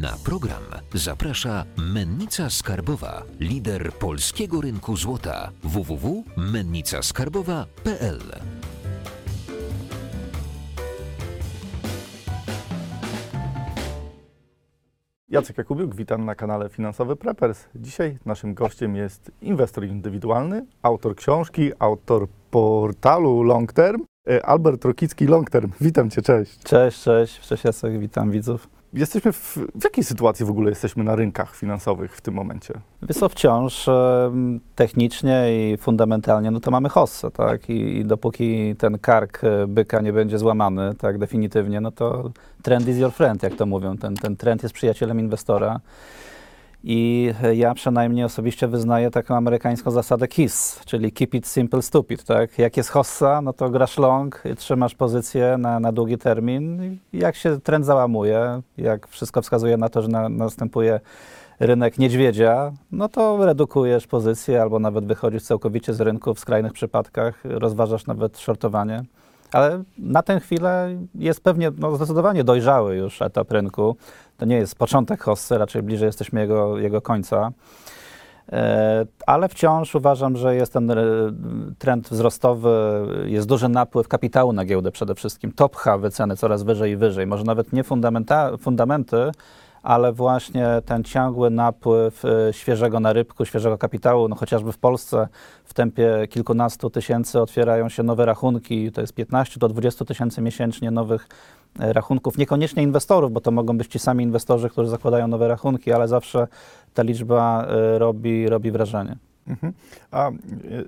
Na program zaprasza Mennica Skarbowa, lider polskiego rynku złota www.mennicaskarbowa.pl. Jacek Jakubiuk, witam na kanale Finansowy Preppers. Dzisiaj naszym gościem jest inwestor indywidualny, autor książki, autor portalu Long Term, e, Albert Rokicki Long Term. Witam Cię, cześć. Cześć, cześć, cześć Jacek, witam widzów. Jesteśmy w, w jakiej sytuacji w ogóle jesteśmy na rynkach finansowych w tym momencie? Wiesz wciąż technicznie i fundamentalnie, no to mamy hossę, tak? I, I, dopóki ten kark e, byka nie będzie złamany, tak definitywnie, no to trend is your friend, jak to mówią. Ten, ten trend jest przyjacielem inwestora. I ja przynajmniej osobiście wyznaję taką amerykańską zasadę KISS, czyli keep it simple, stupid, tak? Jak jest hossa, no to grasz long, trzymasz pozycję na, na długi termin. Jak się trend załamuje, jak wszystko wskazuje na to, że na, następuje rynek niedźwiedzia, no to redukujesz pozycję albo nawet wychodzisz całkowicie z rynku w skrajnych przypadkach, rozważasz nawet shortowanie. Ale na tę chwilę jest pewnie no, zdecydowanie dojrzały już etap rynku. To nie jest początek hossy, raczej bliżej jesteśmy jego, jego końca. E, ale wciąż uważam, że jest ten e, trend wzrostowy, jest duży napływ kapitału na giełdę przede wszystkim. To pcha wyceny coraz wyżej i wyżej. Może nawet nie fundamenty, ale właśnie ten ciągły napływ y, świeżego narybku, świeżego kapitału, no chociażby w Polsce w tempie kilkunastu tysięcy otwierają się nowe rachunki, to jest 15 do 20 tysięcy miesięcznie nowych e, rachunków, niekoniecznie inwestorów, bo to mogą być ci sami inwestorzy, którzy zakładają nowe rachunki, ale zawsze ta liczba e, robi, robi wrażenie. Mhm. A e,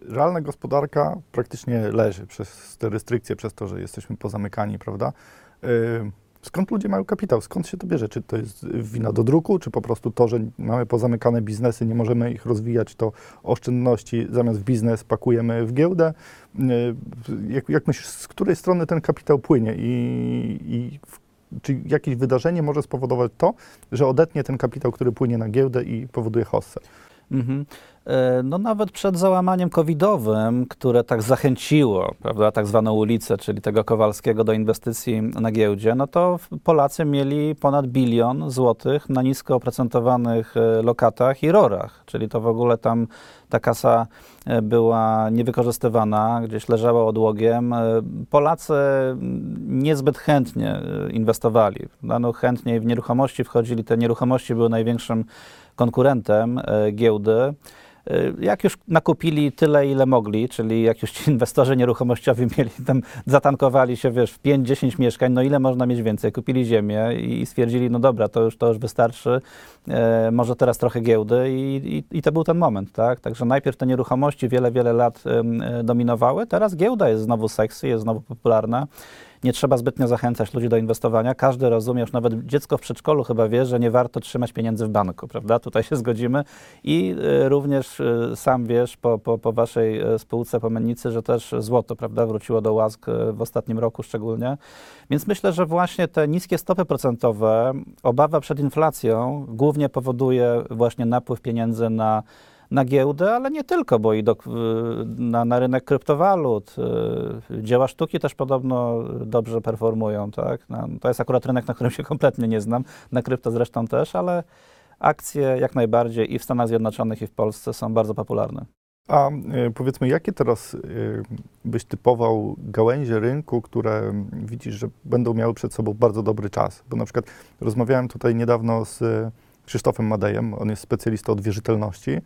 realna gospodarka praktycznie leży przez te restrykcje, przez to, że jesteśmy pozamykani, prawda? Skąd ludzie mają kapitał? Skąd się to bierze? Czy to jest wina do druku, czy po prostu to, że mamy pozamykane biznesy, nie możemy ich rozwijać, to oszczędności zamiast w biznes pakujemy w giełdę? Jak, jak myślisz, z której strony ten kapitał płynie i, i czy jakieś wydarzenie może spowodować to, że odetnie ten kapitał, który płynie na giełdę i powoduje hossę? Mhm. E, no nawet przed załamaniem covidowym, które tak zachęciło, prawda, tak zwaną ulicę, czyli tego Kowalskiego do inwestycji na giełdzie, no to Polacy mieli ponad bilion złotych na nisko oprocentowanych e, lokatach i rorach, czyli to w ogóle tam ta kasa e, była niewykorzystywana, gdzieś leżała odłogiem. Polacy niezbyt chętnie inwestowali. No, chętniej w nieruchomości wchodzili, te nieruchomości były największym konkurentem giełdy. Y, jak już nakupili tyle, ile mogli, czyli jak już ci inwestorzy nieruchomościowi mieli tam, zatankowali się, wiesz, w 5-10 mieszkań, no ile można mieć więcej? Kupili ziemię i stwierdzili, no dobra, to już, to już wystarczy, e, może teraz trochę giełdy i, i, i, to był ten moment, tak? Także najpierw te nieruchomości wiele, wiele lat e, dominowały, teraz giełda jest znowu sexy, jest znowu popularna nie trzeba zbytnio zachęcać ludzi do inwestowania. Każdy rozumie, już nawet dziecko w przedszkolu chyba wie, że nie warto trzymać pieniędzy w banku, prawda? Tutaj się zgodzimy. I y, również y, sam wiesz po, po, po waszej y, spółce, po mennicy, że też złoto, prawda, wróciło do łask w ostatnim roku szczególnie. Więc myślę, że właśnie te niskie stopy procentowe, obawa przed inflacją głównie powoduje właśnie napływ pieniędzy na na giełdę, ale nie tylko, bo i do, na, na rynek kryptowalut. Y, dzieła sztuki też podobno dobrze performują, tak? No, to jest akurat rynek, na którym się kompletnie nie znam, na krypto zresztą też, ale akcje jak najbardziej i w Stanach Zjednoczonych, i w Polsce są bardzo popularne. A y, powiedzmy, jakie teraz y, byś typował gałęzie rynku, które widzisz, że będą miały przed sobą bardzo dobry czas? Bo na przykład rozmawiałem tutaj niedawno z Krzysztofem Madejem, on jest specjalistą od wierzytelności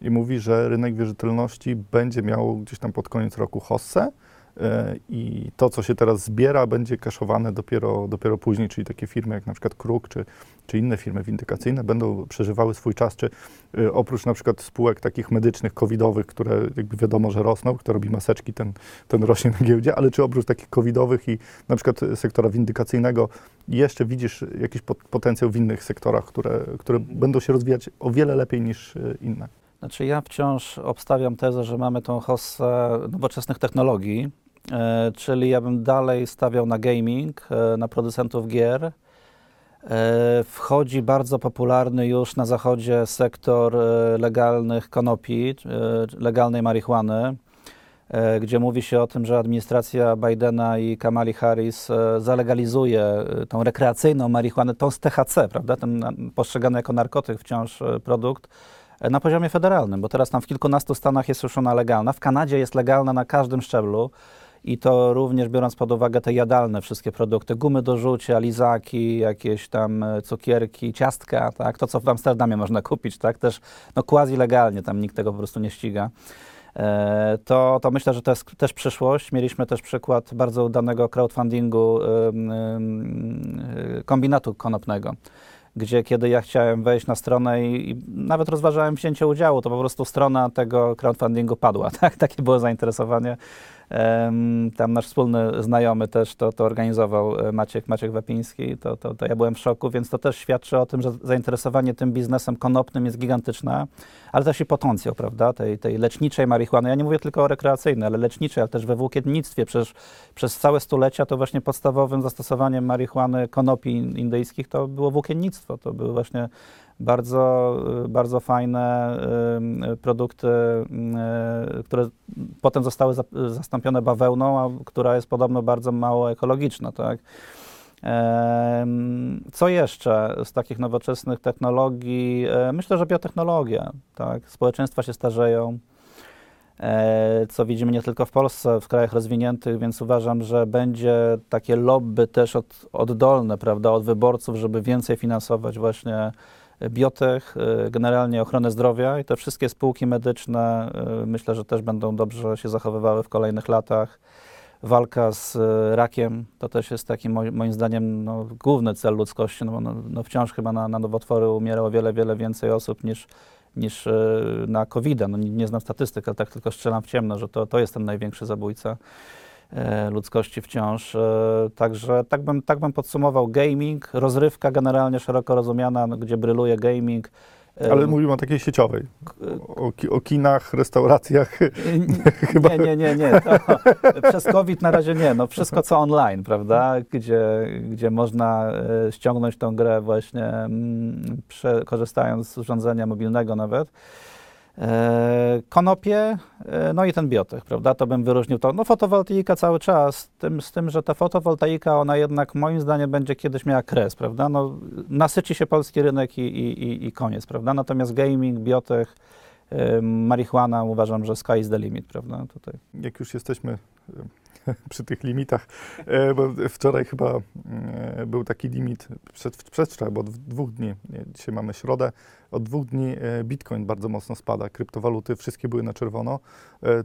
i mówi, że rynek wierzytelności będzie miał gdzieś tam pod koniec roku hossę e, i to, co się teraz zbiera, będzie kaszowane dopiero, dopiero później, czyli takie firmy jak na przykład Kruk czy, czy inne firmy windykacyjne będą przeżywały swój czas, czy e, oprócz na przykład spółek takich medycznych, covidowych, które jakby wiadomo, że rosną, kto robi maseczki, ten, ten rośnie na giełdzie, ale czy oprócz takich covidowych i na przykład sektora windykacyjnego jeszcze widzisz jakiś potencjał w innych sektorach, które, które będą się rozwijać o wiele lepiej niż e, inne? Znaczy ja wciąż obstawiam tezę, że mamy tą hossę nowoczesnych technologii, e, czyli ja bym dalej stawiał na gaming, e, na producentów gier. E, wchodzi bardzo popularny już na zachodzie sektor legalnych konopi, legalnej marihuany. gdzie mówi się o tym, że administracja Bidena i Kamali Harris zalegalizuje tą rekreacyjną marihuanę, tą z THC, prawda, ten postrzegany jako narkotyk wciąż produkt, na poziomie federalnym, bo teraz tam w kilkunastu stanach jest już ona legalna. W Kanadzie jest legalna na każdym szczeblu i to również biorąc pod uwagę te jadalne wszystkie produkty, gumy do rzucia, lizaki, jakieś tam e, cukierki, ciastka, tak, to co w Amsterdamie można kupić, tak, też no quasi legalnie, tam nikt tego po prostu nie ściga. E, To, to myślę, że to jest też przyszłość. Mieliśmy też przykład bardzo udanego crowdfundingu kombinatu konopnego, gdzie kiedy ja chciałem wejść na stronę i, i nawet rozważałem wzięcie udziału, to po prostu strona tego crowdfundingu padła. Tak? Takie było zainteresowanie. Tam nasz wspólny znajomy też to, to organizował, e, Maciek, Maciek Wapiński, to, to, to ja byłem w szoku, więc to też świadczy o tym, że zainteresowanie tym biznesem konopnym jest gigantyczne, ale też i potencjał, prawda, tej, tej leczniczej marihuany. Ja nie mówię tylko o rekreacyjnej, ale leczniczej, ale też we włókiennictwie. Przecież przez całe stulecia to właśnie podstawowym zastosowaniem marihuany konopi indyjskich to było włókiennictwo. To były właśnie bardzo, y, bardzo fajne y, y, produkty, które potem zostały za, zastąpione bawełną, a która jest podobno bardzo mało ekologiczna, tak? Co jeszcze z takich nowoczesnych technologii? E, Myślę, że biotechnologia. Tak? Społeczeństwa się starzeją, e, co widzimy nie tylko w Polsce, w krajach rozwiniętych, więc uważam, że będzie takie lobby też od, oddolne prawda, od wyborców, żeby więcej finansować właśnie biotech, e, generalnie ochronę zdrowia i te wszystkie spółki medyczne e, myślę, że też będą dobrze się zachowywały w kolejnych latach. Walka z e, rakiem to też jest taki moi- moim zdaniem no, główny cel ludzkości, no, no, no wciąż chyba na, na nowotwory umiera o wiele, wiele więcej osób niż, niż na covid No, nie, nie znam statystyk, ale tak tylko strzelam w ciemno, że to, to jest ten największy zabójca ludzkości wciąż. E, także tak bym, tak bym podsumował gaming, rozrywka generalnie szeroko rozumiana, no, gdzie bryluje gaming. e, Ale mówimy o takiej sieciowej. O, o kinach, restauracjach. Chyba... Nie, nie, nie, nie. To, przez COVID na razie nie. No wszystko co online, prawda? Gdzie, gdzie można e, ściągnąć tą grę właśnie mm, korzystając z urządzenia mobilnego nawet. E, konopie, e, no i ten biotech, prawda? To bym wyróżnił to. No fotowoltaika cały czas, z tym, z tym, że ta fotowoltaika, ona jednak moim zdaniem będzie kiedyś miała kres, prawda? No, nasyci się polski rynek i, i, i, koniec, prawda? Natomiast gaming, biotech, marihuana, uważam, że sky is the limit, prawda? Tutaj. Jak już jesteśmy przy tych limitach, e, bo wczoraj chyba e, był taki limit, przed, przedwczoraj, bo od dwóch dni, dzisiaj mamy środę, od dwóch dni e, Bitcoin bardzo mocno spada, kryptowaluty wszystkie były na czerwono,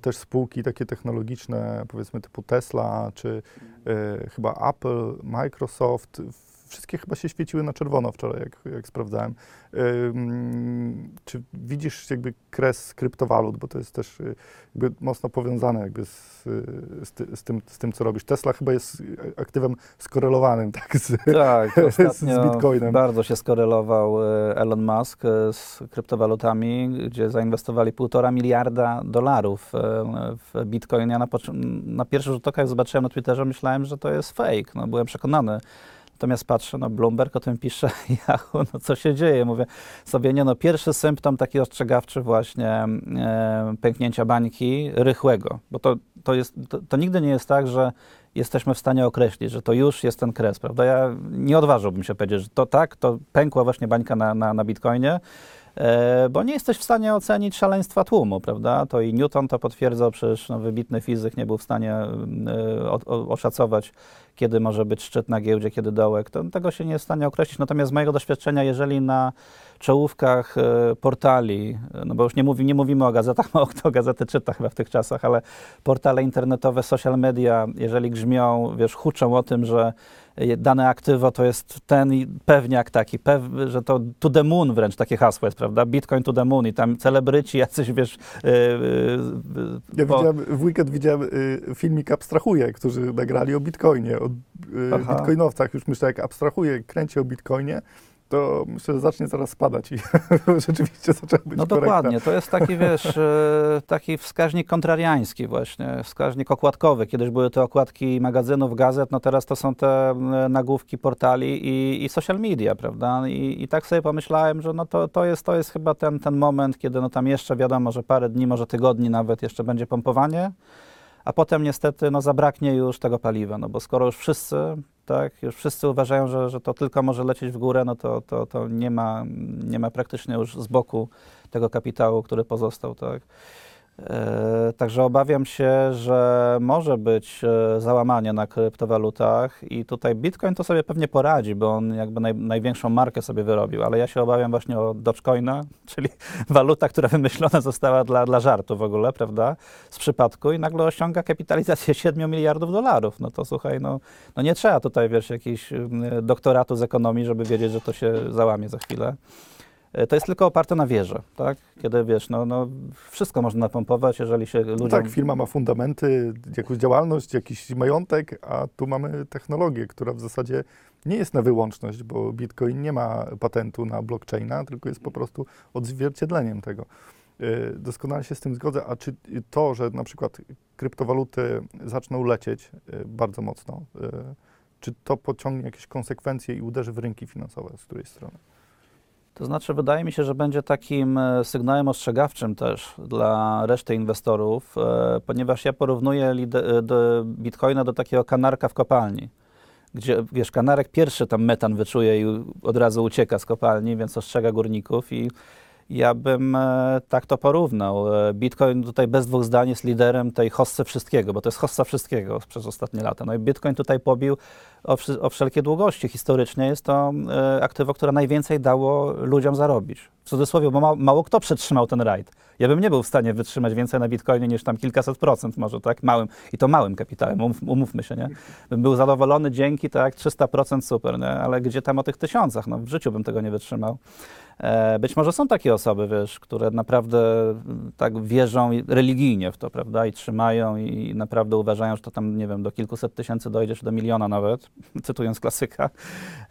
też spółki takie technologiczne, powiedzmy typu Tesla, czy chyba Apple, Microsoft, wszystkie chyba się świeciły na czerwono wczoraj, jak, jak sprawdzałem. Czy widzisz jakby kres kryptowalut, bo to jest też y, jakby mocno powiązane jakby z, y, z, ty, z, tym, z tym, co robisz. Tesla chyba jest aktywem skorelowanym tak z, Tak, z Bitcoinem. bardzo się skorelował Elon Musk z kryptowalutami, gdzie zainwestowali półtora miliarda dolarów w Bitcoin. Ja na, na pierwszy rzut oka, jak zobaczyłem na Twitterze, myślałem, że to jest fake. No, byłem przekonany. Natomiast patrzę, no Bloomberg o tym pisze, Yahoo, no co się dzieje? Mówię sobie, nie no, pierwszy symptom taki ostrzegawczy właśnie e, pęknięcia bańki rychłego, bo to, to, jest, to, to nigdy nie jest tak, że jesteśmy w stanie określić, że to już jest ten kres, prawda? Ja nie odważyłbym się powiedzieć, że to tak, to pękła właśnie bańka na, na, na Bitcoinie, bo nie jesteś w stanie ocenić szaleństwa tłumu, prawda? To i Newton to potwierdzał, przecież no, wybitny fizyk nie był w stanie e, o, o, oszacować, kiedy może być szczyt na giełdzie, kiedy dołek. To, tego się nie jest w stanie określić. Natomiast z mojego doświadczenia, jeżeli na czołówkach e, portali, e, no bo już nie, mówi, nie mówimy o gazetach, mało kto gazety czyta chyba w tych czasach, ale portale internetowe, social media, jeżeli grzmią, wiesz, huczą o tym, że e, dane aktywo to jest ten i pewniak taki, pew, że to to the moon wręcz takie hasło jest, prawda? Bitcoin to the moon i tam celebryci jacyś, wiesz... e, e, Ja po- widziałem, w weekend widziałem y, filmik Abstrahuje, którzy nagrali o Bitcoinie, o bitcoinowcach. Już myślę, jak Abstrahuje kręci o Bitcoinie, to myślę, że zacznie zaraz spadać i rzeczywiście zaczęła być No korekta. dokładnie, to jest taki, wiesz, e, taki wskaźnik kontrariański właśnie, wskaźnik okładkowy. Kiedyś były te okładki magazynów, gazet, no teraz to są te nagłówki portali i, i social media, prawda? I, I tak sobie pomyślałem, że no to, to, jest, to jest chyba ten, ten moment, kiedy no tam jeszcze wiadomo, że parę dni, może tygodni nawet jeszcze będzie pompowanie, a potem niestety no, zabraknie już tego paliwa, no bo skoro już wszyscy, tak, już wszyscy uważają, że, że to tylko może lecieć w górę, no to, to, to nie, ma, nie ma praktycznie już z boku tego kapitału, który pozostał, tak. E, Także obawiam się, że może być e, załamanie na kryptowalutach i tutaj Bitcoin to sobie pewnie poradzi, bo on jakby naj, największą markę sobie wyrobił, ale ja się obawiam właśnie o Dogecoina, czyli waluta, która wymyślona została dla, dla żartu w ogóle, prawda, z przypadku i nagle osiąga kapitalizację 7 miliardów dolarów. No to słuchaj, no, no nie trzeba tutaj, wiesz, jakiś y, doktoratu z ekonomii, żeby wiedzieć, że to się załamie za chwilę. E, To jest tylko oparte na wierze, tak? Kiedy wiesz, no, no wszystko można napompować, jeżeli się ludziom... No tak, firma ma fundamenty, jakąś działalność, jakiś majątek, a tu mamy technologię, która w zasadzie nie jest na wyłączność, bo Bitcoin nie ma patentu na blockchaina, tylko jest po prostu odzwierciedleniem tego. Y, Doskonale się z tym zgodzę, a czy to, że na przykład kryptowaluty zaczną lecieć y, bardzo mocno, czy to pociągnie jakieś konsekwencje i uderzy w rynki finansowe z której strony? To znaczy, wydaje mi się, że będzie takim e, sygnałem ostrzegawczym też dla reszty inwestorów, e, ponieważ ja porównuję e, Bitcoina do takiego kanarka w kopalni, gdzie, wiesz, kanarek pierwszy tam metan wyczuje i od razu ucieka z kopalni, więc ostrzega górników i ja bym e, tak to porównał. E, Bitcoin tutaj bez dwóch zdań jest liderem tej hossy wszystkiego, bo to jest hossa wszystkiego przez ostatnie lata. No i Bitcoin tutaj pobił o, o wszelkie długości. Historycznie jest to e, aktywo, które najwięcej dało ludziom zarobić. W cudzysłowie, bo ma, mało kto przetrzymał ten rajd. Ja bym nie był w stanie wytrzymać więcej na Bitcoinie niż tam kilkaset procent może, tak? Małym. I to małym kapitałem, umów, umówmy się, nie? Bym był zadowolony dzięki, tak? 300% super, nie? Ale gdzie tam o tych tysiącach? No w życiu bym tego nie wytrzymał. E, Być może są takie osoby, wiesz, które naprawdę mm, tak wierzą religijnie w to, prawda, i trzymają i naprawdę uważają, że to tam, nie wiem, do kilkuset tysięcy dojdzie, czy do miliona nawet, cytując klasyka,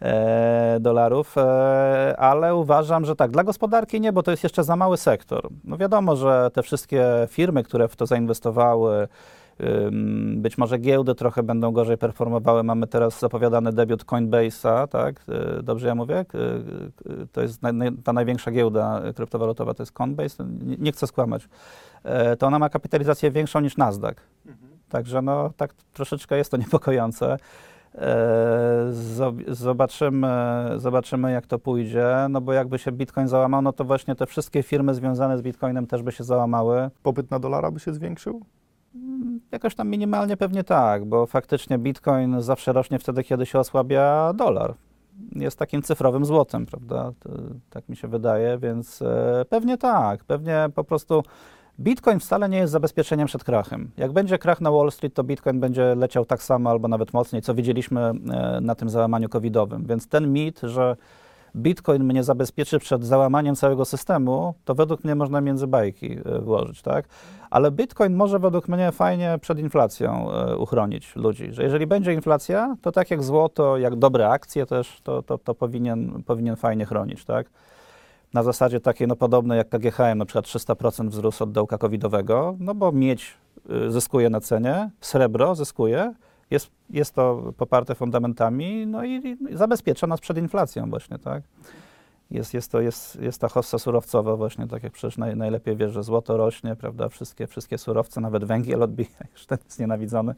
e, dolarów, e, ale uważam, że tak, dla gospodarki nie, bo to jest jeszcze za mały sektor. No wiadomo, że te wszystkie firmy, które w to zainwestowały, Być może giełdy trochę będą gorzej performowały. Mamy teraz zapowiadany debiut Coinbase'a, tak? Y, Dobrze ja mówię? Y, y, To jest ta największa giełda kryptowalutowa, to jest Coinbase. Nie, nie chcę skłamać. E, To ona ma kapitalizację większą niż Nasdaq. Także no, tak troszeczkę jest to niepokojące. E, zob- Zobaczymy, zobaczymy, jak to pójdzie, no bo jakby się Bitcoin załamał, no to właśnie te wszystkie firmy związane z Bitcoinem też by się załamały. Popyt na dolara by się zwiększył? Jakoś tam minimalnie pewnie tak, bo faktycznie bitcoin zawsze rośnie wtedy, kiedy się osłabia dolar. Jest takim cyfrowym złotem, prawda? To, tak mi się wydaje, więc e, pewnie tak. Pewnie po prostu bitcoin wcale nie jest zabezpieczeniem przed krachem. Jak będzie krach na Wall Street, to bitcoin będzie leciał tak samo albo nawet mocniej, co widzieliśmy e, na tym załamaniu covidowym. Więc ten mit, że Bitcoin mnie zabezpieczy przed załamaniem całego systemu, to według mnie można między bajki e, włożyć, tak? Ale Bitcoin może według mnie fajnie przed inflacją e, uchronić ludzi. Że jeżeli będzie inflacja, to tak jak złoto, jak dobre akcje też, to, to, to powinien, powinien fajnie chronić, tak? Na zasadzie takiej, no podobnej jak KGHM, na przykład 300% wzrósł od dołka covidowego, no bo miedź y, zyskuje na cenie, srebro zyskuje, jest, jest to poparte fundamentami, no i, i zabezpiecza nas przed inflacją właśnie, tak? Jest, jest, to, jest, jest ta hossa surowcowa właśnie, tak jak przecież naj, najlepiej wiesz, że złoto rośnie, prawda, wszystkie, wszystkie surowce, nawet węgiel odbija, już ten jest nienawidzony.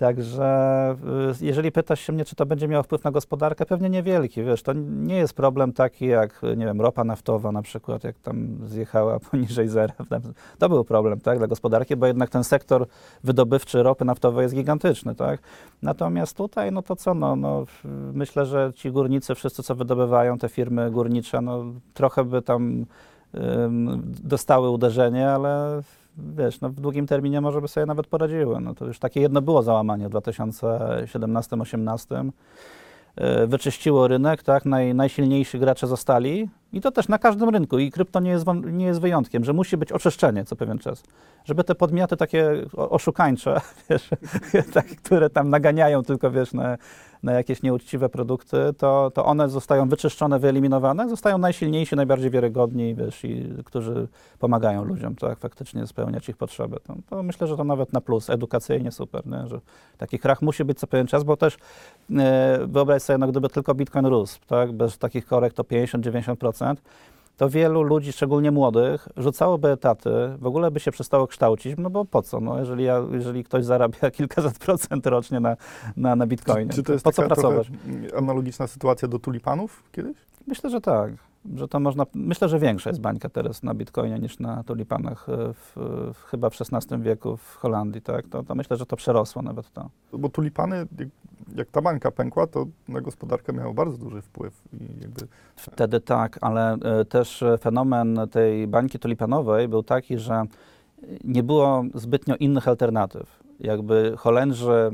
Także y, jeżeli pytasz się mnie, czy to będzie miało wpływ na gospodarkę, pewnie niewielki, wiesz, to nie jest problem taki jak, nie wiem, ropa naftowa na przykład, jak tam zjechała poniżej zera. To był problem, tak, dla gospodarki, bo jednak ten sektor wydobywczy ropy naftowej jest gigantyczny, tak. Natomiast tutaj, no to co, no, no myślę, że ci górnicy, wszyscy co wydobywają, te firmy górnicze, no trochę by tam dostały uderzenie, ale wiesz, no w długim terminie może by sobie nawet poradziły. No to już takie jedno było załamanie w 2017-2018. Yy, Wyczyściło rynek, tak, Naj, najsilniejsi gracze zostali i to też na każdym rynku i krypto nie jest, nie jest wyjątkiem, że musi być oczyszczenie co pewien czas, żeby te podmioty takie oszukańcze, wiesz, tak, które tam naganiają tylko, wiesz, na, na jakieś nieuczciwe produkty, to, to one zostają wyczyszczone, wyeliminowane, zostają najsilniejsi, najbardziej wiarygodni, wiesz, i którzy pomagają ludziom, tak, faktycznie spełniać ich potrzeby. To, to myślę, że to nawet na plus, edukacyjnie super, nie? że taki krach musi być co pewien czas, bo też e, wyobraź sobie, no, gdyby tylko Bitcoin rósł, tak, bez takich korekt to 50-90%, to wielu ludzi, szczególnie młodych, rzucałoby etaty, w ogóle by się przestało kształcić, no bo po co? No, jeżeli, ja, jeżeli ktoś zarabia kilkaset procent rocznie na, na, na bitcoinie, Czy, czy to jest po co pracować? analogiczna sytuacja do tulipanów kiedyś? Myślę, że tak. Że to można, myślę, że większa jest bańka teraz na bitcoinie niż na tulipanach e, w, w, chyba w XVI wieku w Holandii, tak? To, to myślę, że to przerosło nawet to. Bo tulipany, jak, jak ta bańka pękła, to na gospodarkę miało bardzo duży wpływ i jakby Wtedy tak, ale e, też fenomen tej bańki tulipanowej był taki, że nie było zbytnio innych alternatyw. Jakby Holendrzy e,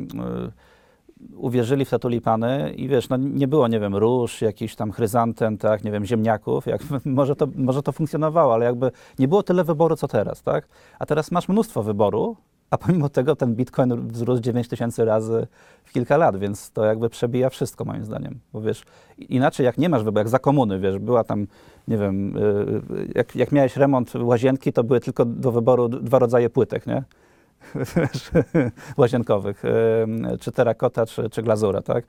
uwierzyli w te tulipany i wiesz, no nie było, nie wiem, róż, jakichś tam chryzantem, tak, nie wiem, ziemniaków, jak, może, to, może to funkcjonowało, ale jakby nie było tyle wyboru, co teraz, tak? A teraz masz mnóstwo wyboru, a pomimo tego ten bitcoin wzrósł 9 tysięcy razy w kilka lat, więc to jakby przebija wszystko moim zdaniem, bo wiesz, inaczej jak nie masz wyboru, jak za komuny, wiesz, była tam, nie wiem, y, jak, jak miałeś remont łazienki, to były tylko do wyboru dwa rodzaje płytek, nie? Łazienkowych, czy terakota, czy, czy glazura, tak?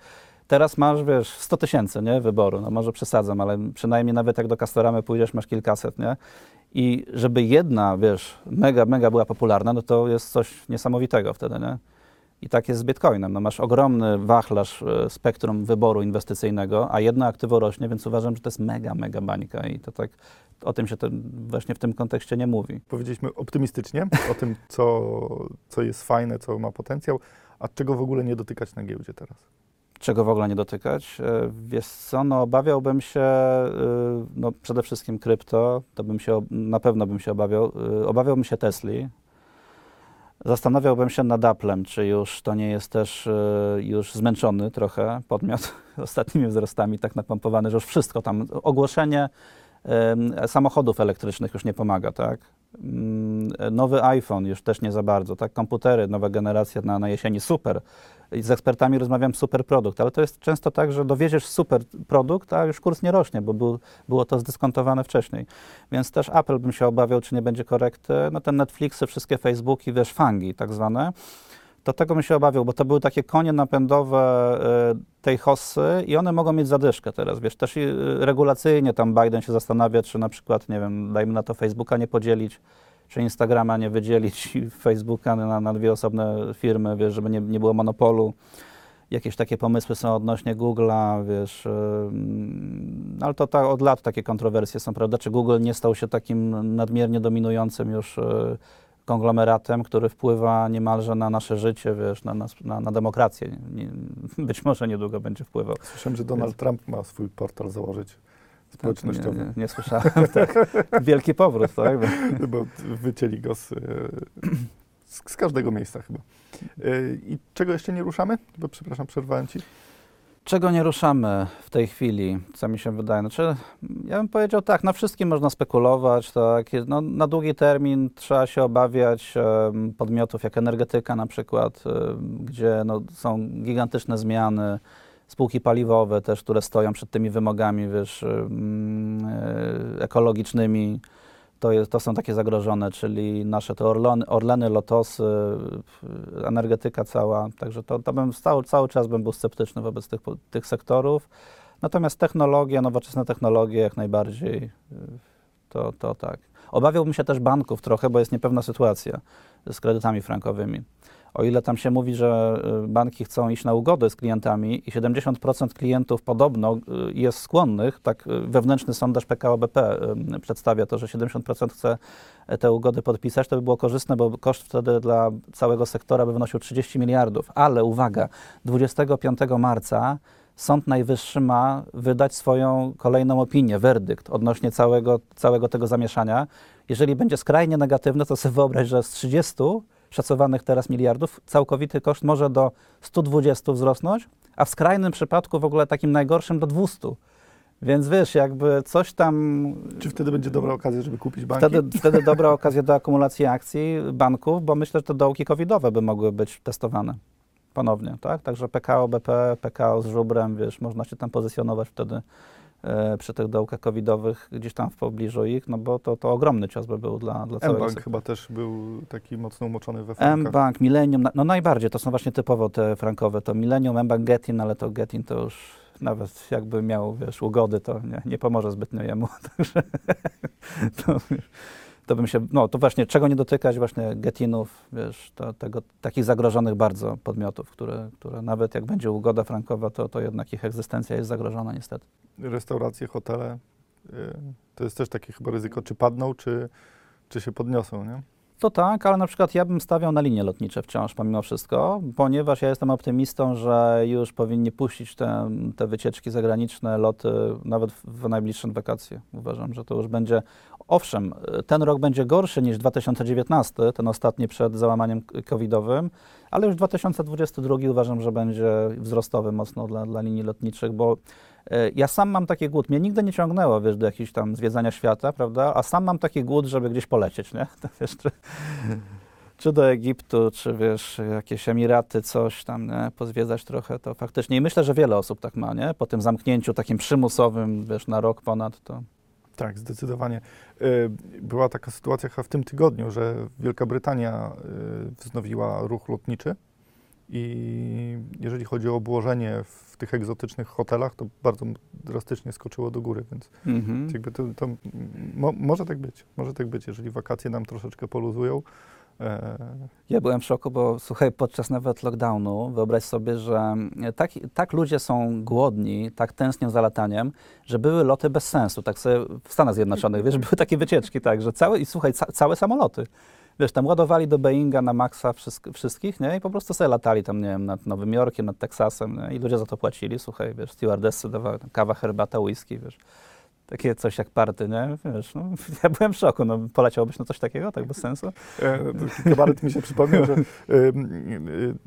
Teraz masz, wiesz, 100 tysięcy, nie, wyboru, no może przesadzam, ale przynajmniej nawet jak do Castoramy pójdziesz, masz kilkaset, nie? I żeby jedna, wiesz, mega, mega była popularna, no to jest coś niesamowitego wtedy, nie? I tak jest z Bitcoinem. No masz ogromny wachlarz e, spektrum wyboru inwestycyjnego, a jedno aktywo rośnie, więc uważam, że to jest mega, mega bańka i to tak o tym się ten, właśnie w tym kontekście nie mówi. powiedzieliśmy optymistycznie o tym, co, co jest fajne, co ma potencjał, a czego w ogóle nie dotykać na giełdzie teraz. Czego w ogóle nie dotykać? E, Wiesz co, no obawiałbym się, e, no przede wszystkim krypto, to bym się, na pewno bym się obawiał. Obawiałbym się Tesli. Zastanawiałbym się nad Applem, czy już to nie jest też e, już zmęczony trochę podmiot ostatnimi wzrostami, tak napompowany, że już wszystko tam, ogłoszenie samochodów elektrycznych już nie pomaga, tak? Mm, Nowy iPhone już też nie za bardzo, tak? Komputery, nowa generacja na, na jesieni, super. Z ekspertami rozmawiam, super produkt, ale to jest często tak, że dowieziesz super produkt, a już kurs nie rośnie, bo był, było to zdyskontowane wcześniej. Więc też Apple bym się obawiał, czy nie będzie korekty. No te Netflixy, wszystkie Facebooki, wiesz, fangi tak zwane, to tego bym się obawiał, bo to były takie konie napędowe e, tej hossy i one mogą mieć zadyszkę teraz, wiesz, też e, regulacyjnie tam Biden się zastanawia, czy na przykład, nie wiem, dajmy na to Facebooka nie podzielić, czy Instagrama nie wydzielić Facebooka na, na dwie osobne firmy, wiesz, żeby nie, nie było monopolu. Jakieś takie pomysły są odnośnie Google'a, wiesz, ym, ale to tak od lat takie kontrowersje są, prawda? Czy Google nie stał się takim nadmiernie dominującym już y, konglomeratem, który wpływa niemalże na nasze życie, wiesz, na, nas, na, na demokrację. Nie, być może niedługo będzie wpływał. Słyszałem, że Donald Więc- Trump ma swój portal założyć społecznościowy, Nie, nie, nie słyszałem. tak. Wielki powrót, tak? bo wycięli go z, e, z, z każdego miejsca chyba. E, I czego jeszcze nie ruszamy? Bo przepraszam, przerwałem ci. Czego nie ruszamy w tej chwili, co mi się wydaje? Znaczy, ja bym powiedział tak, na wszystkim można spekulować, tak, no, na długi termin trzeba się obawiać em, podmiotów jak energetyka na przykład, em, gdzie no, są gigantyczne zmiany, spółki paliwowe też, które stoją przed tymi wymogami, wiesz, e, ekologicznymi, to, jest, to są takie zagrożone, czyli nasze te Orlony, Orleny, Lotosy, energetyka cała, także to, to bym cały, cały czas bym był sceptyczny wobec tych, tych sektorów. Natomiast technologie, nowoczesne technologie jak najbardziej, to, to tak. Obawiałbym się też banków trochę, bo jest niepewna sytuacja z kredytami frankowymi. O ile tam się mówi, że y, banki chcą iść na ugody z klientami i 70% klientów podobno y, jest skłonnych, tak y, wewnętrzny sondaż PKO BP y, przedstawia to, że 70% chce e, te ugody podpisać, to by było korzystne, bo koszt wtedy dla całego sektora by wynosił 30 miliardów. Ale uwaga, 25 marca Sąd Najwyższy ma wydać swoją kolejną opinię, werdykt odnośnie całego, całego tego zamieszania. Jeżeli będzie skrajnie negatywny, to sobie wyobraź, że z 30 szacowanych teraz miliardów całkowity koszt może do 120 wzrosnąć, a w skrajnym przypadku w ogóle takim najgorszym do 200. Więc wiesz, jakby coś tam Czy wtedy będzie dobra okazja, żeby kupić banki? Wtedy, wtedy dobra okazja do akumulacji akcji banków, bo myślę, że te dołki covidowe by mogły być testowane ponownie, tak? Także PKO, BP, PKO z żubrem, wiesz, można się tam pozycjonować wtedy e, przy tych dołkach covidowych, gdzieś tam w pobliżu ich, no bo to, to ogromny cios by był dla, dla całego M-Bank sektora. chyba też był taki mocno umoczony we frankach. M-Bank, Millennium, no najbardziej, to są właśnie typowo te frankowe, to Millennium, M-Bank, Getin, ale to Getin to już nawet jakby miał, wiesz, ugody, to nie, nie pomoże zbytnio jemu. Także to, to bym się, no to właśnie, czego nie dotykać, właśnie Getinów, wiesz, to, tego, takich zagrożonych bardzo podmiotów, które, które nawet jak będzie ugoda frankowa, to, to jednak ich egzystencja jest zagrożona niestety. Restauracje, hotele, y, to jest też takie chyba ryzyko, czy padną, czy, czy się podniosą, nie? To tak, ale na przykład ja bym stawiał na linie lotnicze wciąż pomimo wszystko, ponieważ ja jestem optymistą, że już powinni puścić te, te wycieczki zagraniczne, loty nawet w, w najbliższe wakacje. Uważam, że to już będzie, owszem, ten rok będzie gorszy niż 2019, ten ostatni przed załamaniem covidowym, ale już 2022 uważam, że będzie wzrostowy mocno dla, dla linii lotniczych, bo e, ja sam mam taki głód. Mnie nigdy nie ciągnęło, wiesz, do jakichś tam zwiedzania świata, prawda? A sam mam taki głód, żeby gdzieś polecieć, nie? To wiesz, czy, czy do Egiptu, czy wiesz, jakieś Emiraty, coś tam, nie? Pozwiedzać trochę, to faktycznie. I myślę, że wiele osób tak ma, nie? Po tym zamknięciu takim przymusowym, wiesz, na rok ponad, to... Tak, zdecydowanie. Y, Była taka sytuacja chyba w tym tygodniu, że Wielka Brytania y, wznowiła ruch lotniczy i jeżeli chodzi o obłożenie w tych egzotycznych hotelach, to bardzo drastycznie skoczyło do góry, więc Mhm. jakby to, to mo, może tak być, może tak być, jeżeli wakacje nam troszeczkę poluzują. E, Ja byłem w szoku, bo słuchaj, podczas nawet lockdownu wyobraź sobie, że tak, tak ludzie są głodni, tak tęsknią za lataniem, że były loty bez sensu. Tak sobie w Stanach Zjednoczonych, wiesz, były takie wycieczki, tak, że całe, i słuchaj, ca, całe samoloty. Wiesz, tam ładowali do Boeinga na maksa wszystk, wszystkich, nie? I po prostu sobie latali tam, nie wiem, nad Nowym Jorkiem, nad Teksasem, nie? I ludzie za to płacili, słuchaj, wiesz, stewardessy dawały kawa, herbata, whisky, wiesz. Takie coś jak party, nie? Wiesz, no, ja byłem w szoku, no, poleciałbyś na coś takiego, tak bez sensu? E, Kabaret mi się przypomniał, że m,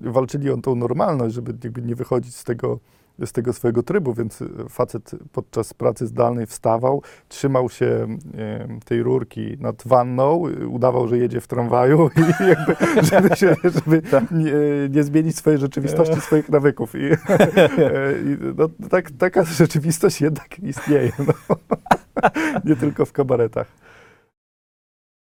e, walczyli o tą normalność, żeby nie wychodzić z tego, z tego swojego trybu, więc facet podczas pracy zdalnej wstawał, trzymał się e, tej rurki nad wanną, e, udawał, że jedzie w tramwaju i jakby, żeby, się, żeby nie, nie zmienić swojej rzeczywistości, swoich nawyków. I, e, i no, tak, taka rzeczywistość jednak istnieje, no. nie tylko w kabaretach.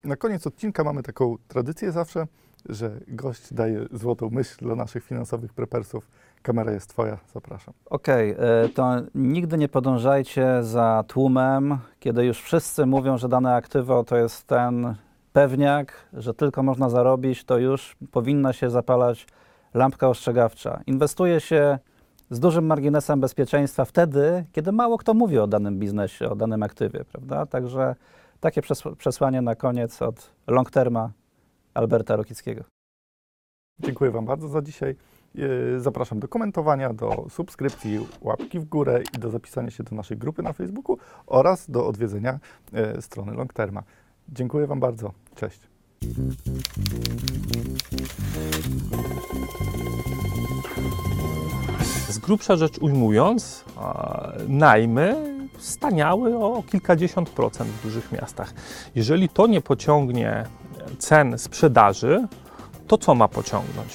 Na koniec odcinka mamy taką tradycję zawsze, że gość daje złotą myśl dla naszych finansowych prepersów. Kamera jest twoja, zapraszam. Okej, e, to nigdy nie podążajcie za tłumem, kiedy już wszyscy mówią, że dane aktywo to jest ten pewniak, że tylko można zarobić, to już powinna się zapalać lampka ostrzegawcza. Inwestuje się z dużym marginesem bezpieczeństwa wtedy, kiedy mało kto mówi o danym biznesie, o danym aktywie, prawda? Także takie przes- przesłanie na koniec od long terma Alberta Rokickiego. Dziękuję Wam bardzo za dzisiaj. E, Zapraszam do komentowania, do subskrypcji, łapki w górę i do zapisania się do naszej grupy na Facebooku oraz do odwiedzenia e, strony Longterma. Dziękuję Wam bardzo. Cześć. Z grubsza rzecz ujmując, e, najmy staniały o kilkadziesiąt procent w dużych miastach. Jeżeli to nie pociągnie cen sprzedaży, to co ma pociągnąć?